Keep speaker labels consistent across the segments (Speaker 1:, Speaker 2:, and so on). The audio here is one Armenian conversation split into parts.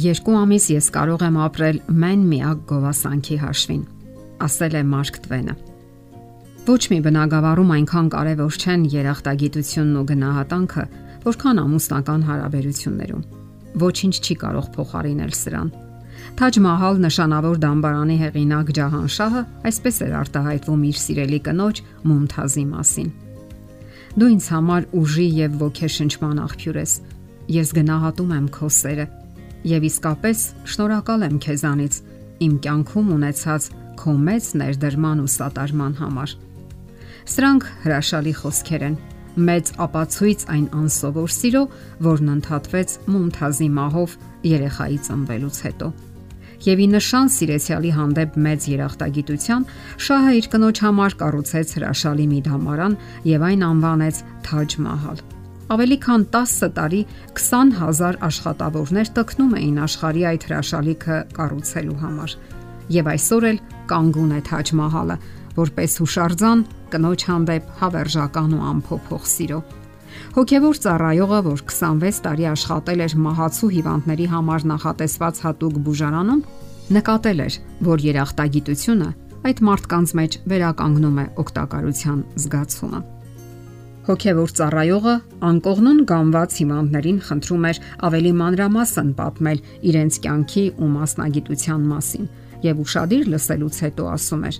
Speaker 1: Երկու ամիս ես կարող եմ ապրել մեն միակ գովասանքի հաշվին, ասել է Մարկ Տվենը։ Ոչ մի բնագավառում այնքան կարևոր չեն երախտագիտությունն ու գնահատանքը, որքան ամուսնական հարաբերություններում։ Ոչինչ չի կարող փոխարինել սրան։ Թաջ Մահալ նշանավոր դամբարանի հեղինակ Ջահանշահը այսպես էր արտահայտվում իր սիրելի կնոջ Մումթազի մասին։ Դու ինձ համար ուժի եւ ոգեշնչման աղբյուր ես։ Ես գնահատում եմ քո սերը Եվ իսկապես շնորհակալ եմ քեզանից իմ կյանքում ունեցած քո մեծ ներդրման ու սատարման համար։ Սրանք հրաշալի խոսքեր են։ Մեծ ապացույց այն անսովոր սիրո, որն ընդհատվեց Մումթազի մահով երեխայի ծնվելուց հետո։ Եվ ի նշան սիրեցյալի հանդեպ մեծ երախտագիտության, շահը իր կնոջ համար կառուցեց հրաշալի մի դամարան եւ այն անվանեց Թաջ Մահալ ավելի քան 10 տարի 20000 աշխատավորներ տկնում էին աշխարհի այդ հրաշալիքը կառուցելու համար։ Եվ այսօր էլ կանգուն է Թաջ Մահալը, որպես հուշարձան կնոջ հանդեպ հավերժական ու ամփոփող սիրո։ Հոգևոր ծառայողը, որ 26 տարի աշխատել էր մահացու հիվանդների համար նախատեսված հատուկ բուժարանում, նկատել էր, որ երախտագիտությունը այդ մարդկանց մեջ վերականգնում է օգտակարության զգացումը։ Հոգևոր ծառայողը անկողնուն գամված հիմամներին խնդրում էր ավելի մանրամասն պատմել իրենց կյանքի ու մասնագիտության մասին եւ ուրشادիր լսելուց հետո ասում էր.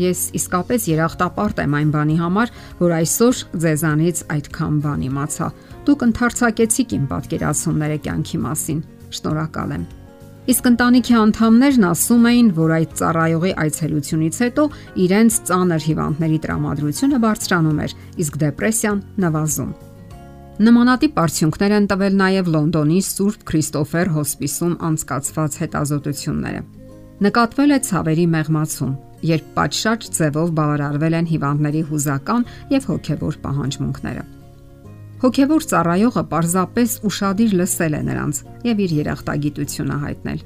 Speaker 1: Ես իսկապես երախտապարտ եմ այն բանի համար, որ այսօր ձեզանից այդքան բան իմացա։ Դուք ընդարձակեցիք իմ պատկերացումները կյանքի մասին։ Շնորհակալ եմ։ Իսկ ընտանիքի անդամներն ասում էին, որ այդ ծառայողի այցելությունից հետո իրենց ծանր հիվանդների տրամադրությունը բարձրանում էր, իսկ դեպրեսիան նվազում։ Նմանատիպ արդյունքներ են տվել նաև Լոնդոնի Սուրբ Քրիստոֆեր հոսպիսում անցկացված հետազոտությունները։ Նկատվել է ցավերի մեղմացում, երբ պատշաճ ձևով բավարարվել են հիվանդների հուզական եւ հոգեվոր պահանջմունքները։ Հոգևոր ծառայողը պարզապես ուրشادիր լսել է նրանց եւ իր երախտագիտությունը հայտնել։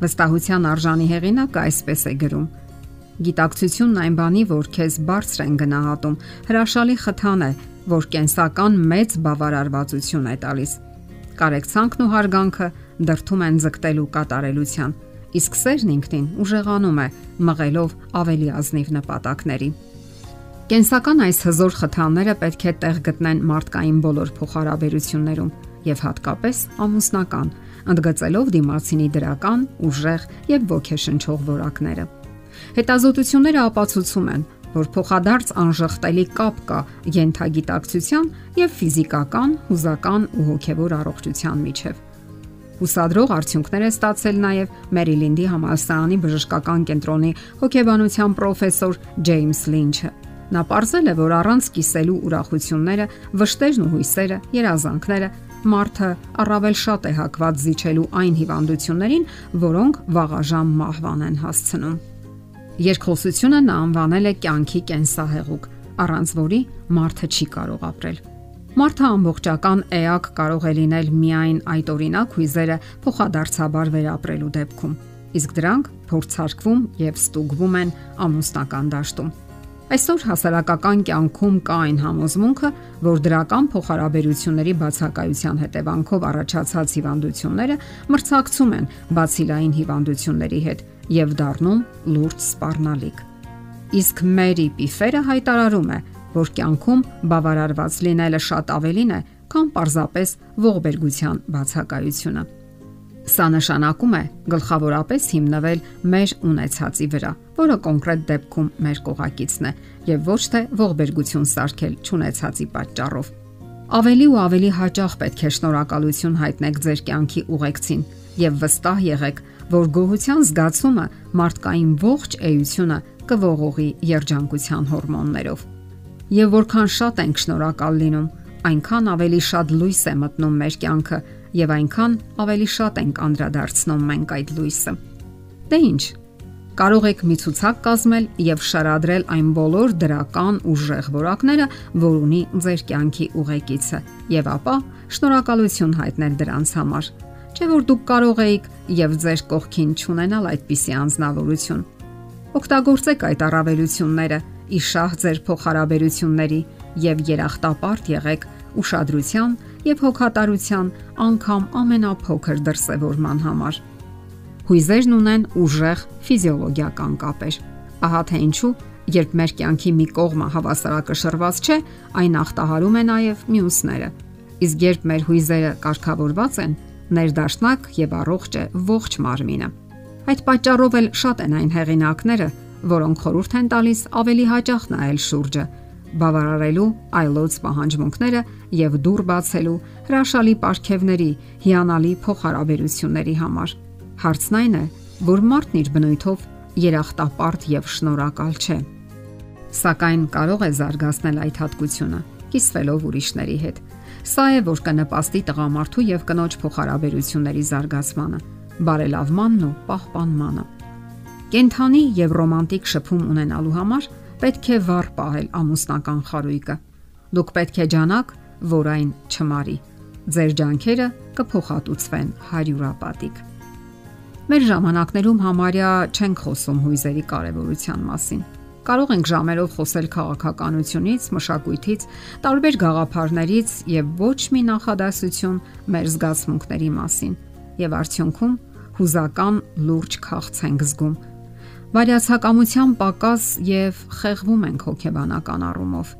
Speaker 1: Վստահության արժանի հեղինակը այսպես է գրում. Գիտակցությունն այն բանի, որ քեզ բարձր են գնահատում, հրաշալի խթան է, որ կենսական մեծ բավարարվածություն է տալիս։ Կարեկցանքն ու հարգանքը դրթում են զգտելու կատարելության, իսկ սերն ինքնին ուժեղանում է մղելով ավելի ազնիվ նպատակների։ Կենսական այս հզոր խթանները պետք է տեղ գտնեն մարդկային բոլոր փոխհարաբերություններում եւ հատկապես ամուսնական, ընդգծելով դիմացինի դրական, ուժեղ եւ ոգեշնչող որակները։ Հետազոտությունները ապացուցում են, որ փոխադարձ անժխտելի կապ կա յենթագիտակցության եւ ֆիզիկական, հուզական ու հոգեվոր առողջության միջև։ Ուսադրող արդյունքներ է ստացել նաև Մերիլինդի համալսարանի բժշկական կենտրոնի հոգեբանության պրոֆեսոր Ջեյմս Լինչը։ Նա ողրզել է, որ առանց կիսելու ուրախությունները, վշտերն ու հույսերը, երազանքները մարդը առավել շատ է հակված զիջելու այն հիվանդություններին, որոնք վաղաժամ մահվան են հասցնում։ Երկխոսությունը նա անվանել է կյանքի կենսահեղուկ, առանց որի մարդը չի կարող ապրել։ Մարդը ամբողջական էակ կարող է լինել միայն այդ օրինակ հույզերը փոխադարձաբար վերապրելու դեպքում, իսկ դրանք փորձարկվում եւ ստուգվում են ամուսնական դաշտում։ Այսօր հասարակական կյանքում կա այն համոզմունքը, որ դրական փոխհարաբերությունների բացակայության հետևանքով առաջացած հիվանդությունները մրցակցում են բացիլային հիվանդությունների հետ եւ դառնում լուրջ սպառնալիք։ Իսկ Մերի Պիֆերը հայտարարում է, որ կյանքում բավարարված լինելը շատ ավելին է, քան պարզապես ողբերգության բացակայությունը։ Սա նշանակում է գլխավորապես հիմնվել մեր ունեցածի վրա, որը կոնկրետ դեպքում մեր կողակիցն է, եւ ոչ թե ողբերգություն սարքել ճանաչածի պատճառով։ Ավելի ու ավելի հաճախ պետք է շնորհակալություն հայտնեք ձեր կյանքի ուղեկցին եւ վստահ եղեք, որ գոհության զգացումը մարդկային ողջ էությունը կողողի երջանկության հորմոններով։ Եվ որքան շատ ենք շնորհակալ լինում, այնքան ավելի շատ լույս է մտնում մեր կյանքը եւ այնքան ավելի շատ ենք անդրադարձնում մենք այդ լույսը։ Դե ի՞նչ։ Կարող եք մի ցուցակ կազմել եւ շարադրել այն բոլոր դրական ուժեղ որակները, որ ունի ձեր կյանքի ուղեկիցը, եւ ապա շնորհակալություն հայտնել դրանց համար։ Չէ որ դուք կարող եք եւ ձեր կողքին ճանենալ այդպիսի անznավորություն։ Օգտագործեք այդ առավելությունները իշահ ձեր փոխհարաբերությունների եւ երախտապարտ եղեք ուշադրության եւ հոգատարության անգամ ամենափոքր դրսևորման համար։ Հույզերն ունեն ուժեղ ֆիզիոլոգիական կապեր։ Ահա թե ինչու, երբ մեր կյանքի մի կողմը հավասարակշռված չէ, այն ախտահարում է նաև մյուսները։ Իսկ երբ մեր հույզերը կարգավորված են, ներդաշնակ եւ առողջ է ողջ մարմինը։ Այդ պատճառով էլ շատ են այն հեղինակները, որոնք խորհուրդ են տալիս ավելի հաճախ նայել շուրջը, բավարարելու այլոց պահանջմունքները եւ դուր բացելու հրաշալի ապարքևների, հիանալի փոխհարաբերությունների համար։ Հարցն այն է, որ մարդն իր բնույթով երախտապարտ եւ շնորհակալ չէ։ Սակայն կարող է զարգացնել այդ հատկությունը, կիսվելով ուրիշների հետ։ Սա է, որ կնպաստի տղամարդու եւ կնոջ փոխհարաբերությունների զարգացմանը, բարելավմանն ու պահպանմանը։ Կենթանի եւ ռոմանտիկ շփում ունենալու համար պետք է վառ պահել ամուսնական խարույկը։ Դուք պետք է ջանաք, որ այն չմարի։ Ձեր ջանքերը կփոխհատուցվեն հարյուրապատիկ։ Մեր ժամանակներում համարյա չենք խոսում հույզերի կարևորության մասին։ Կարող ենք ժամերով խոսել քաղաքականությունից, մշակույթից, տարբեր գաղափարներից եւ ոչ մի նախադասություն մեր զգացմունքների մասին։ Եվ արդյունքում հուզական լուրջ քաղց ենք զգում վարյացակամության պակաս եւ խեղվում ենք հոգեբանական առումով։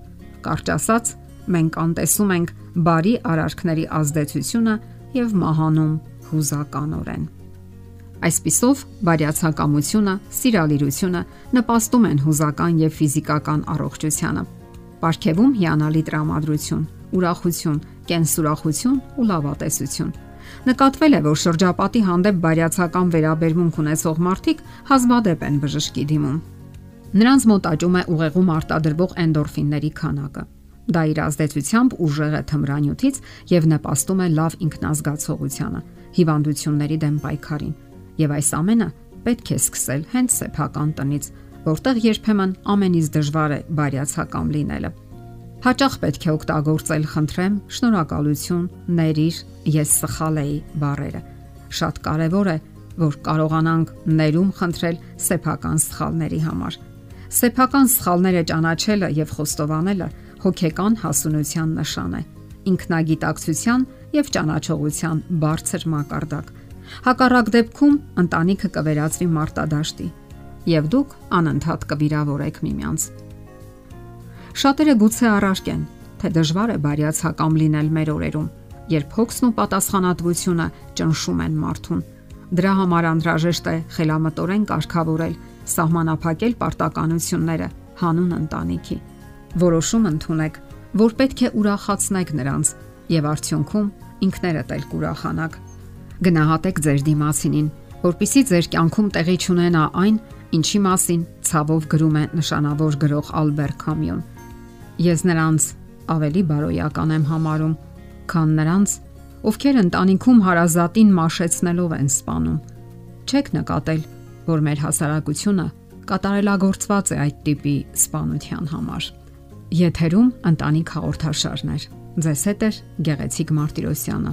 Speaker 1: Կարճ ասած, մենք անտեսում ենք բարի արարքների ազդեցությունը եւ մահանում հուզականորեն։ Այսպիսով, բարյացակամությունը, սիրալիրությունը նպաստում են հուզական եւ ֆիզիկական առողջությանը։ Պարգևում հիանալի տրամադրություն, ուրախություն, կենսուրախություն ու լավատեսություն Նկատվել է, որ շրջապատի հանդեպ բարյացակամ վերաբերմունք ունեցող մարդիկ հազվադեպ են բժշկի դիմում։ Նրանց մոտ աճում է ուղեղում արտադրվող էնդորֆինների քանակը։ Դա իր ազդեցությամբ ուժեղ է թմրանյութից եւ նպաստում է լավ ինքնազգացողությանը, հիվանդությունների դեմ պայքարին։ Եվ այս ամենը պետք է սկսել հենց սեփական տնից, որտեղ երբեմն ամենից դժվար է բարյացակամ լինելը։ Հաճախ պետք է օգտագործել խնդրեմ, շնորհակալություն, ներիր, ես սխալ էի բառերը։ Շատ կարևոր է, որ կարողանանք ներում խնդրել սեփական սխալների համար։ Սեփական սխալները ճանաչելը եւ խոստովանելը հոգեկան հասունության նշան է։ Ինքնագիտակցության եւ ճանաչողության բարձր մակարդակ։ Հակառակ դեպքում ընտանիքը կվերածվի մարտադաշտի եւ դուք անընդհատ կվիրավորեք միմյանց։ Շատերը գուցե առարկեն, թե դժվար է բարյացակամ լինել մեր օրերում, երբ հոգսն ու պատասխանատվությունը ճնշում են մարդուն։ Դրա համար անհրաժեշտ է խելամտորեն կարգավորել, սահմանափակել պարտականությունները հանուն ընտանիքի։ Որոշում ընդունեք, որ պետք է ուրախացնեք նրանց եւ արդյունքում ինքներդ էլ կուրախանաք։ Գնահատեք ձեր դիմացինին, որpիսի ձեր կյանքում տեղի ունենա այն, ինչի մասին ցավով գրում է նշանավոր գրող Ալբեր Կամյուն։ Ես նրանց ավելի բարոյական եմ համարում, քան նրանց, ովքեր ընտանիքում հարազատին մաշեցնելով են սپانում։ Չեք նկատել, որ մեր հասարակությունը կատարելագործված է այդ տիպի սپانության համար։ Եթերում ընտանիք հաղորդաշարներ։ Ձեզ հետ է գեղեցիկ Մարտիրոսյանը։